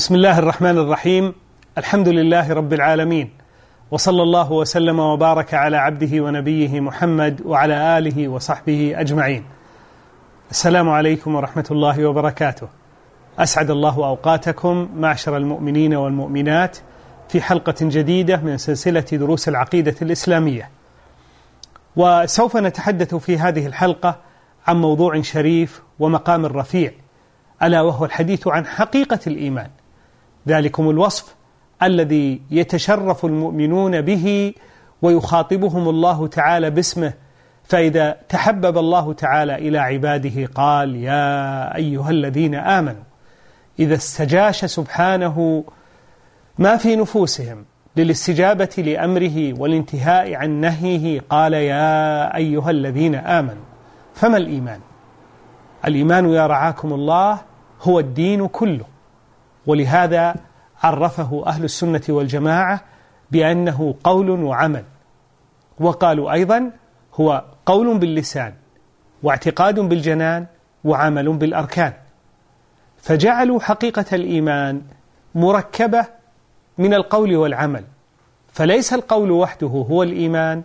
بسم الله الرحمن الرحيم. الحمد لله رب العالمين. وصلى الله وسلم وبارك على عبده ونبيه محمد وعلى آله وصحبه أجمعين. السلام عليكم ورحمة الله وبركاته. أسعد الله أوقاتكم معشر المؤمنين والمؤمنات في حلقة جديدة من سلسلة دروس العقيدة الإسلامية. وسوف نتحدث في هذه الحلقة عن موضوع شريف ومقام رفيع ألا وهو الحديث عن حقيقة الإيمان. ذلكم الوصف الذي يتشرف المؤمنون به ويخاطبهم الله تعالى باسمه. فإذا تحبب الله تعالى إلى عباده قال يا أيها الذين آمنوا إذا استجاش سبحانه ما في نفوسهم للاستجابة لأمره والانتهاء عن نهيه قال يا أيها الذين آمنوا. فما الإيمان؟ الإيمان يا رعاكم الله هو الدين كله. ولهذا عرفه أهل السنة والجماعة بأنه قول وعمل. وقالوا أيضا هو قول باللسان واعتقاد بالجنان وعمل بالأركان. فجعلوا حقيقة الإيمان مركبة من القول والعمل. فليس القول وحده هو الإيمان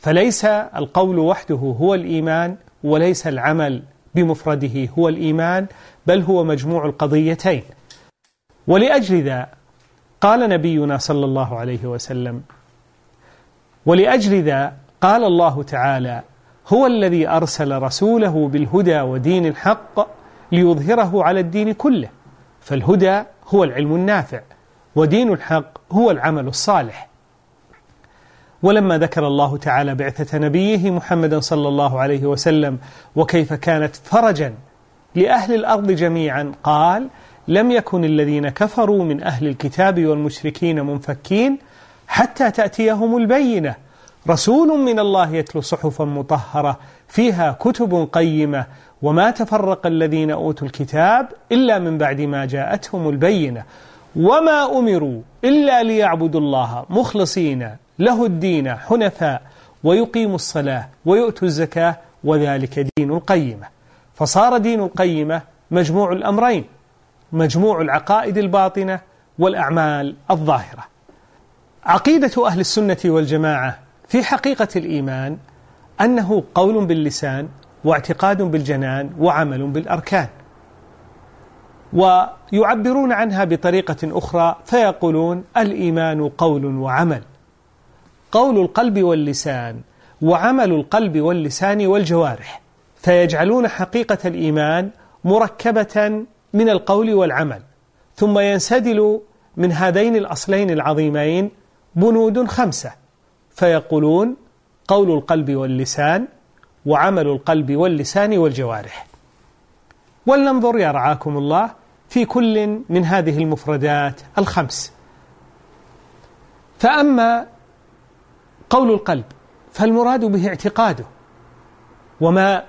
فليس القول وحده هو الإيمان وليس العمل بمفرده هو الإيمان بل هو مجموع القضيتين. ولأجل ذا قال نبينا صلى الله عليه وسلم ولأجل ذا قال الله تعالى هو الذي أرسل رسوله بالهدى ودين الحق ليظهره على الدين كله فالهدى هو العلم النافع ودين الحق هو العمل الصالح. ولما ذكر الله تعالى بعثة نبيه محمد صلى الله عليه وسلم وكيف كانت فرجا لأهل الأرض جميعا؟ قال لم يكن الذين كفروا من أهل الكتاب والمشركين منفكين حتى تأتيهم البينة. رسول من الله يتلو صحفا مطهرة فيها كتب قيمة وما تفرق الذين أوتوا الكتاب إلا من بعد ما جاءتهم البينة. وما أمروا إلا ليعبدوا الله مخلصين له الدين حنفاء ويقيموا الصلاة ويؤتوا الزكاة وذلك دين القيمة. فصار دين القيمة مجموع الأمرين. مجموع العقائد الباطنة والأعمال الظاهرة. عقيدة أهل السنة والجماعة في حقيقة الإيمان أنه قول باللسان واعتقاد بالجنان وعمل بالأركان. ويعبرون عنها بطريقة أخرى فيقولون الإيمان قول وعمل. قول القلب واللسان وعمل القلب واللسان والجوارح. فيجعلون حقيقة الإيمان مركبة من القول والعمل ثم ينسدل من هذين الأصلين العظيمين بنود خمسة فيقولون قول القلب واللسان وعمل القلب واللسان والجوارح. ولننظر يا رعاكم الله في كل من هذه المفردات الخمس. فأما قول القلب فالمراد به اعتقاده وما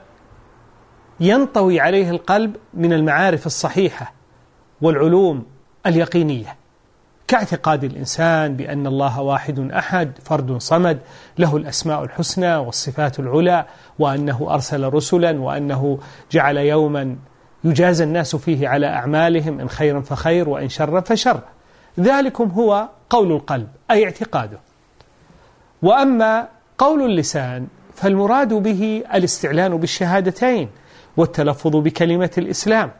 ينطوي عليه القلب من المعارف الصحيحة والعلوم اليقينية. كاعتقاد الإنسان بأن الله واحد أحد فرد صمد له الأسماء الحسنى والصفات العلى وأنه أرسل رسلا وأنه جعل يوما يجازى الناس فيه على أعمالهم إن خيرا فخير وإن شرا فشر. ذلكم هو قول القلب أي اعتقاده. وأما قول اللسان فالمراد به الاستعلان بالشهادتين والتلفظ بكلمة الإسلام.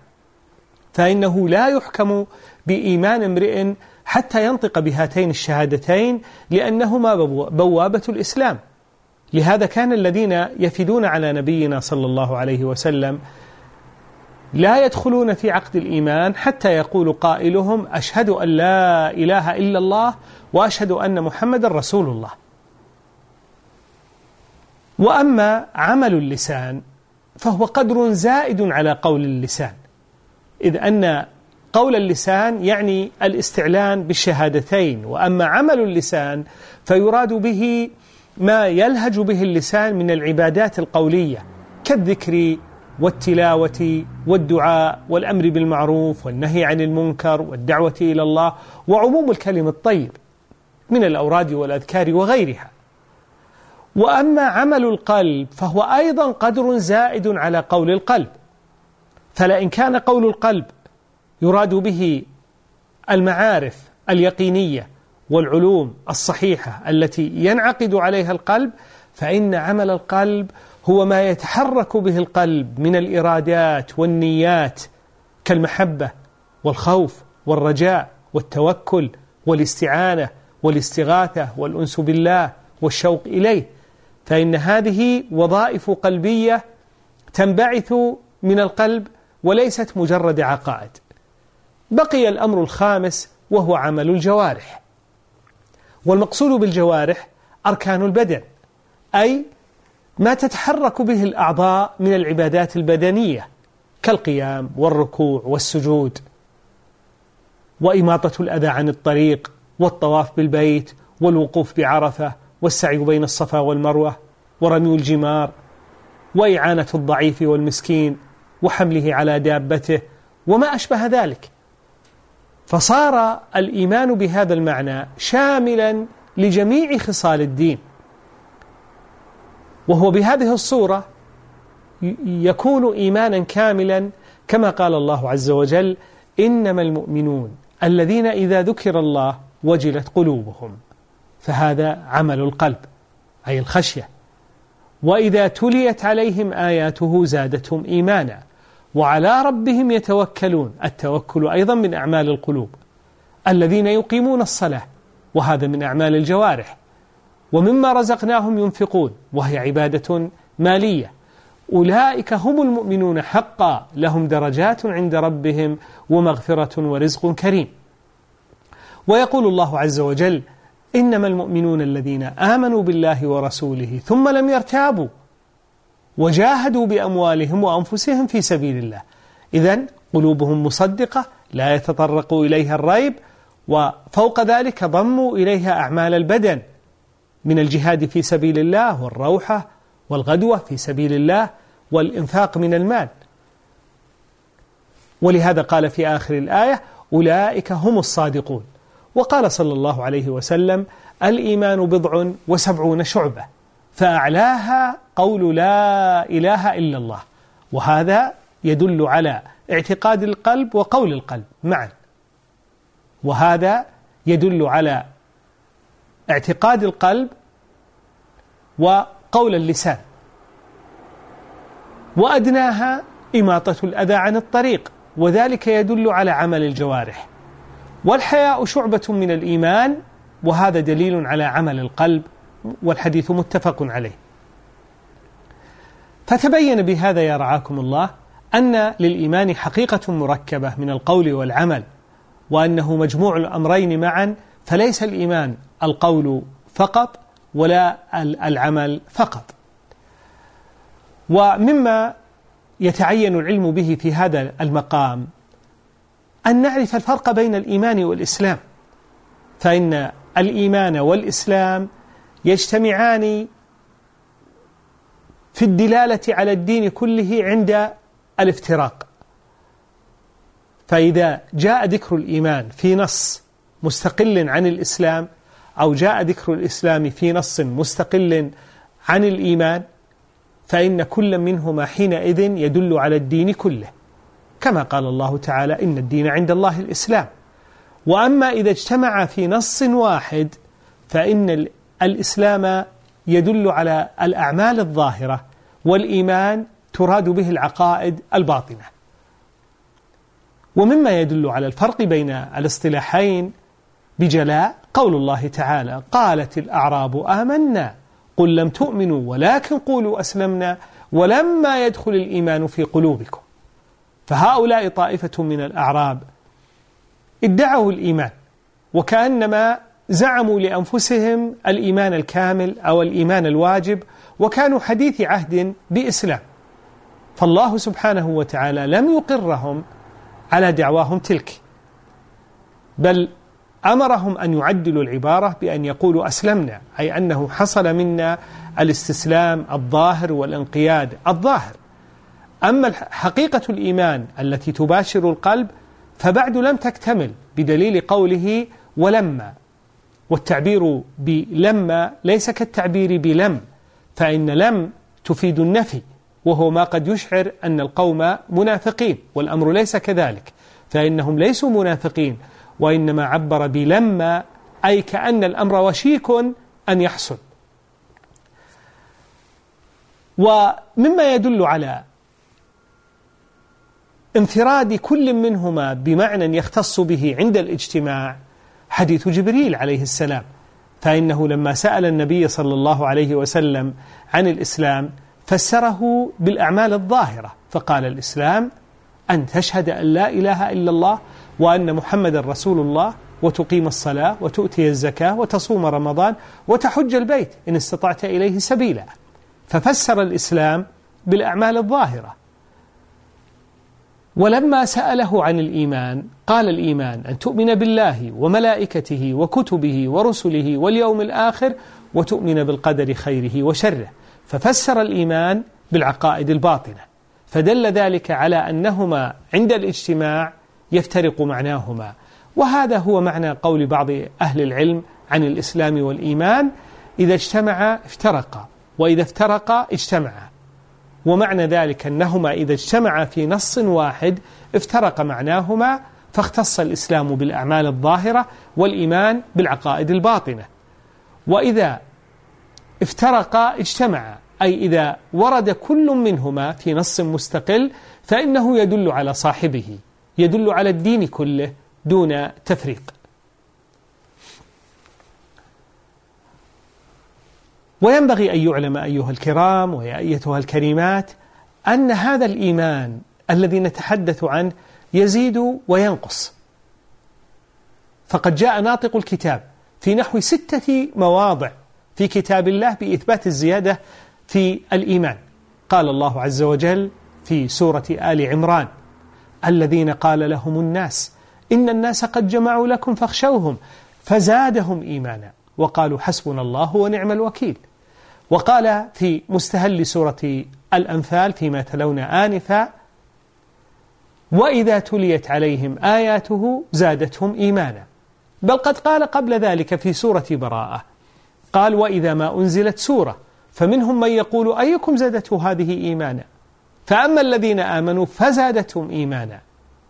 فإنه لا يحكم بإيمان امرئ حتى ينطق بهاتين الشهادتين لأنهما بوابة الإسلام. لهذا كان الذين يفدون على نبينا صلى الله عليه وسلم لا يدخلون في عقد الإيمان حتى يقول قائلهم أشهد أن لا إله إلا الله وأشهد أن محمد رسول الله. وأما عمل اللسان فهو قدر زائد على قول اللسان. إذ أن قول اللسان يعني الاستعلان بالشهادتين وأما عمل اللسان فيراد به ما يلهج به اللسان من العبادات القولية كالذكر والتلاوة والدعاء والأمر بالمعروف والنهي عن المنكر والدعوة إلى الله وعموم الكلم الطيب من الأوراد والأذكار وغيرها. وأما عمل القلب فهو أيضا قدر زائد على قول القلب. فلئن كان قول القلب يراد به المعارف اليقينية والعلوم الصحيحة التي ينعقد عليها القلب فإن عمل القلب هو ما يتحرك به القلب من الإرادات والنيات كالمحبة والخوف والرجاء والتوكل والاستعانة والاستغاثة والأنس بالله والشوق إليه. فإن هذه وظائف قلبية تنبعث من القلب وليست مجرد عقائد. بقي الأمر الخامس وهو عمل الجوارح. والمقصود بالجوارح أركان البدن أي ما تتحرك به الأعضاء من العبادات البدنية كالقيام والركوع والسجود. وإماطة الأذى عن الطريق والطواف بالبيت والوقوف بعرفة والسعي بين الصفا والمروة ورمي الجمار وإعانة الضعيف والمسكين وحمله على دابته وما أشبه ذلك. فصار الإيمان بهذا المعنى شاملا لجميع خصال الدين. وهو بهذه الصورة يكون إيمانا كاملا كما قال الله عز وجل إنما المؤمنون الذين إذا ذكر الله وجلت قلوبهم. فهذا عمل القلب أي الخشية. وإذا تليت عليهم آياته زادتهم إيمانا وعلى ربهم يتوكلون. التوكل أيضا من أعمال القلوب الذين يقيمون الصلاة وهذا من أعمال الجوارح. ومما رزقناهم ينفقون وهي عبادة مالية. أولئك هم المؤمنون حقا لهم درجات عند ربهم ومغفرة ورزق كريم. ويقول الله عز وجل إنما المؤمنون الذين آمنوا بالله ورسوله ثم لم يرتابوا وجاهدوا بأموالهم وأنفسهم في سبيل الله. إذا قلوبهم مصدقة لا يتطرق إليها الريب وفوق ذلك ضموا إليها أعمال البدن من الجهاد في سبيل الله والروحة والغدوة في سبيل الله والإنفاق من المال. ولهذا قال في آخر الآية أولئك هم الصادقون. وقال صلى الله عليه وسلم الإيمان بضع وسبعون شعبة فأعلاها قول لا إله إلا الله. وهذا يدل على اعتقاد القلب وقول القلب معا. وهذا يدل على اعتقاد القلب وقول اللسان. وأدناها إماطة الأذى عن الطريق وذلك يدل على عمل الجوارح. والحياء شعبة من الإيمان وهذا دليل على عمل القلب والحديث متفق عليه. فتبين بهذا يا رعاكم الله أن للإيمان حقيقة مركبة من القول والعمل وأنه مجموع الأمرين معا فليس الإيمان القول فقط ولا العمل فقط. ومما يتعين العلم به في هذا المقام أن نعرف الفرق بين الإيمان والإسلام. فإن الإيمان والإسلام يجتمعان في الدلالة على الدين كله عند الافتراق. فإذا جاء ذكر الإيمان في نص مستقل عن الإسلام أو جاء ذكر الإسلام في نص مستقل عن الإيمان فإن كل منهما حينئذ يدل على الدين كله. كما قال الله تعالى إن الدين عند الله الإسلام. وأما إذا اجتمع في نص واحد فإن الإسلام يدل على الأعمال الظاهرة والإيمان تراد به العقائد الباطنة. ومما يدل على الفرق بين الاصطلاحين بجلاء قول الله تعالى قالت الأعراب آمنا قل لم تؤمنوا ولكن قولوا أسلمنا ولما يدخل الإيمان في قلوبكم. فهؤلاء طائفة من الأعراب ادعوا الإيمان وكأنما زعموا لأنفسهم الإيمان الكامل أو الإيمان الواجب وكانوا حديث عهد بإسلام. فالله سبحانه وتعالى لم يقرهم على دعواهم تلك بل أمرهم أن يعدلوا العبارة بأن يقولوا أسلمنا أي أنه حصل منا الاستسلام الظاهر والانقياد الظاهر. أما حقيقة الإيمان التي تباشر القلب فبعد لم تكتمل بدليل قوله ولما والتعبير بلما ليس كالتعبير بلم فإن لم تفيد النفي وهو ما قد يشعر أن القوم منافقين والأمر ليس كذلك فإنهم ليسوا منافقين وإنما عبر بلما أي كأن الأمر وشيك أن يحصل. ومما يدل على انفراد كل منهما بمعنى يختص به عند الاجتماع حديث جبريل عليه السلام. فإنه لما سأل النبي صلى الله عليه وسلم عن الإسلام فسره بالأعمال الظاهرة فقال الإسلام أن تشهد أن لا إله إلا الله وأن محمد رسول الله وتقيم الصلاة وتؤتي الزكاة وتصوم رمضان وتحج البيت إن استطعت إليه سبيلا. ففسر الإسلام بالأعمال الظاهرة ولما سأله عن الإيمان قال الإيمان أن تؤمن بالله وملائكته وكتبه ورسله واليوم الآخر وتؤمن بالقدر خيره وشره. ففسر الإيمان بالعقائد الباطنة. فدل ذلك على أنهما عند الاجتماع يفترق معناهما. وهذا هو معنى قول بعض أهل العلم عن الإسلام والإيمان إذا اجتمعا افترقا وإذا افترقا اجتمعا ومعنى ذلك أنهما إذا اجتمعا في نص واحد افترق معناهما فاختص الإسلام بالأعمال الظاهرة والإيمان بالعقائد الباطنة. وإذا افترقا اجتمعا أي إذا ورد كل منهما في نص مستقل فإنه يدل على صاحبه يدل على الدين كله دون تفريق. وينبغي أن يعلم أيها الكرام ويا أيتها الكريمات أن هذا الإيمان الذي نتحدث عنه يزيد وينقص. فقد جاء ناطق الكتاب في نحو ستة مواضع في كتاب الله بإثبات الزيادة في الإيمان. قال الله عز وجل في سورة آل عمران الذين قال لهم الناس إن الناس قد جمعوا لكم فاخشوهم فزادهم إيمانا. وقالوا حسبنا الله ونعم الوكيل. وقال في مستهل سورة الأنفال فيما تلون آنفا وإذا تليت عليهم آياته زادتهم إيمانا. بل قد قال قبل ذلك في سورة براءة قال وإذا ما أنزلت سورة فمنهم من يقول أيكم زادته هذه إيمانا؟ فأما الذين آمنوا فزادتهم إيمانا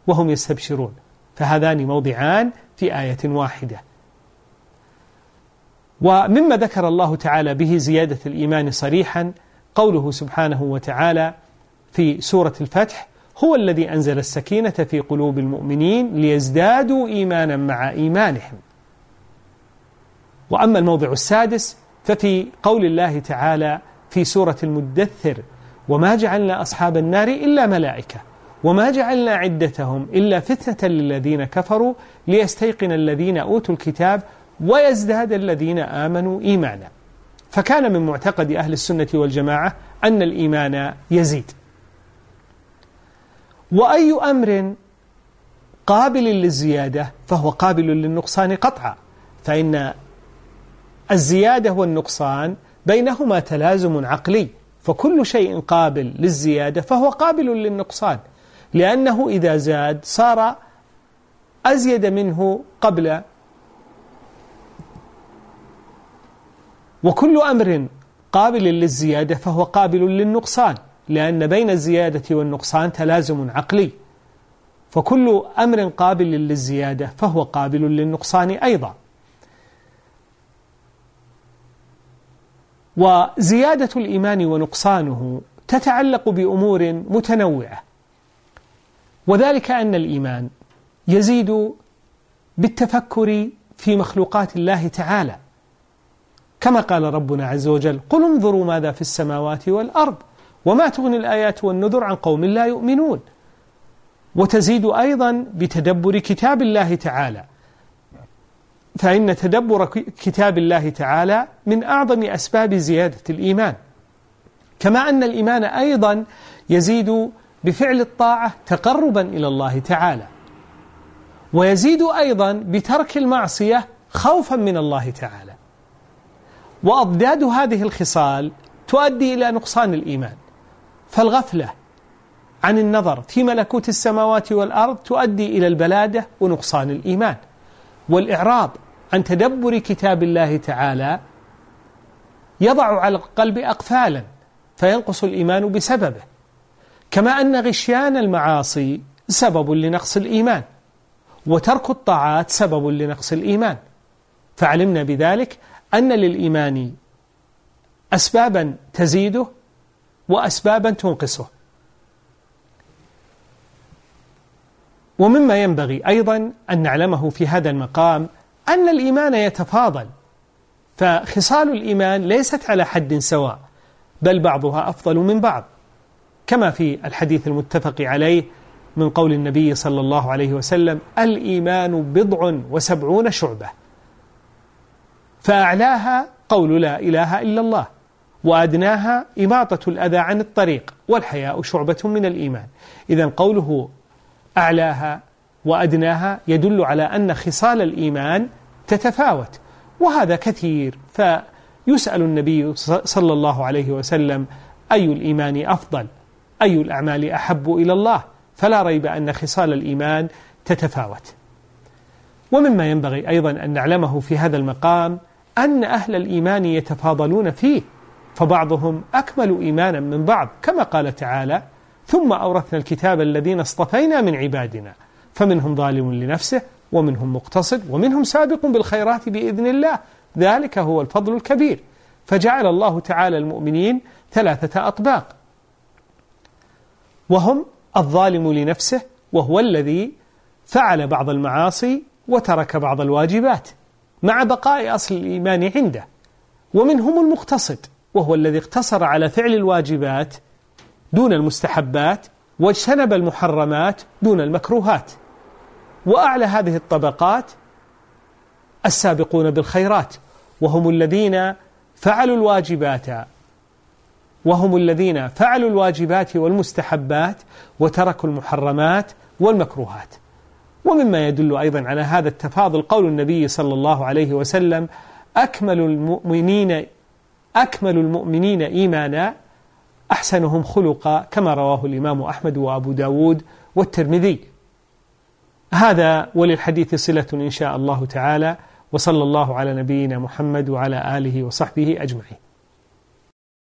وهم يستبشرون. فهذان موضعان في آية واحدة. ومما ذكر الله تعالى به زيادة الإيمان صريحا قوله سبحانه وتعالى في سورة الفتح هو الذي أنزل السكينة في قلوب المؤمنين ليزدادوا إيمانا مع إيمانهم. وأما الموضع السادس ففي قول الله تعالى في سورة المدثر وما جعلنا أصحاب النار إلا ملائكة وما جعلنا عدتهم إلا فتنة للذين كفروا ليستيقن الذين أوتوا الكتاب ويزداد الذين آمنوا إيمانا. فكان من معتقد أهل السنة والجماعة أن الإيمان يزيد. وأي أمر قابل للزيادة فهو قابل للنقصان قطعا. فإن الزيادة والنقصان بينهما تلازم عقلي. فكل شيء قابل للزيادة فهو قابل للنقصان. لأنه إذا زاد صار أزيد منه قبل وكل أمر قابل للزيادة فهو قابل للنقصان لأن بين الزيادة والنقصان تلازم عقلي. فكل أمر قابل للزيادة فهو قابل للنقصان أيضا. وزيادة الإيمان ونقصانه تتعلق بأمور متنوعة. وذلك أن الإيمان يزيد بالتفكر في مخلوقات الله تعالى. كما قال ربنا عز وجل قل انظروا ماذا في السماوات والأرض وما تغني الآيات والنذر عن قوم لا يؤمنون. وتزيد أيضا بتدبر كتاب الله تعالى. فإن تدبر كتاب الله تعالى من أعظم أسباب زيادة الإيمان. كما أن الإيمان أيضا يزيد بفعل الطاعة تقربا إلى الله تعالى. ويزيد أيضا بترك المعصية خوفا من الله تعالى. وأضداد هذه الخصال تؤدي إلى نقصان الإيمان. فالغفلة عن النظر في ملكوت السماوات والأرض تؤدي إلى البلادة ونقصان الإيمان. والإعراض عن تدبر كتاب الله تعالى يضع على القلب أقفالا فينقص الإيمان بسببه. كما أن غشيان المعاصي سبب لنقص الإيمان وترك الطاعات سبب لنقص الإيمان. فعلمنا بذلك أن للإيمان أسبابا تزيده وأسبابا تنقصه. ومما ينبغي أيضا أن نعلمه في هذا المقام أن الإيمان يتفاضل فخصال الإيمان ليست على حد سواء بل بعضها أفضل من بعض كما في الحديث المتفق عليه من قول النبي صلى الله عليه وسلم الإيمان بضع وسبعون شعبة. فأعلاها قول لا إله إلا الله وأدناها إماطة الأذى عن الطريق والحياء شعبة من الإيمان. إذا قوله أعلاها وأدناها يدل على أن خصال الإيمان تتفاوت وهذا كثير. فيسأل النبي صلى الله عليه وسلم أي الإيمان أفضل أي الأعمال أحب إلى الله؟ فلا ريب أن خصال الإيمان تتفاوت. ومما ينبغي أيضا أن نعلمه في هذا المقام أن أهل الإيمان يتفاضلون فيه فبعضهم أكمل إيمانا من بعض كما قال تعالى ثم أورثنا الكتاب الذين اصطفينا من عبادنا فمنهم ظالم لنفسه ومنهم مقتصد ومنهم سابق بالخيرات بإذن الله ذلك هو الفضل الكبير. فجعل الله تعالى المؤمنين ثلاثة أطباق. وهم الظالم لنفسه وهو الذي فعل بعض المعاصي وترك بعض الواجبات. مع بقاء أصل الإيمان عنده. ومنهم المقتصد وهو الذي اقتصر على فعل الواجبات دون المستحبات واجتنب المحرمات دون المكروهات. وأعلى هذه الطبقات السابقون بالخيرات وهم الذين فعلوا الواجبات وهم الذين فعلوا الواجبات والمستحبات وتركوا المحرمات والمكروهات. ومما يدل أيضا على هذا التفاضل قول النبي صلى الله عليه وسلم أكمل المؤمنين أكمل المؤمنين إيمانا أحسنهم خلقا كما رواه الإمام أحمد وأبو داود والترمذي. هذا وللحديث صلة إن شاء الله تعالى وصلى الله على نبينا محمد وعلى آله وصحبه أجمعين.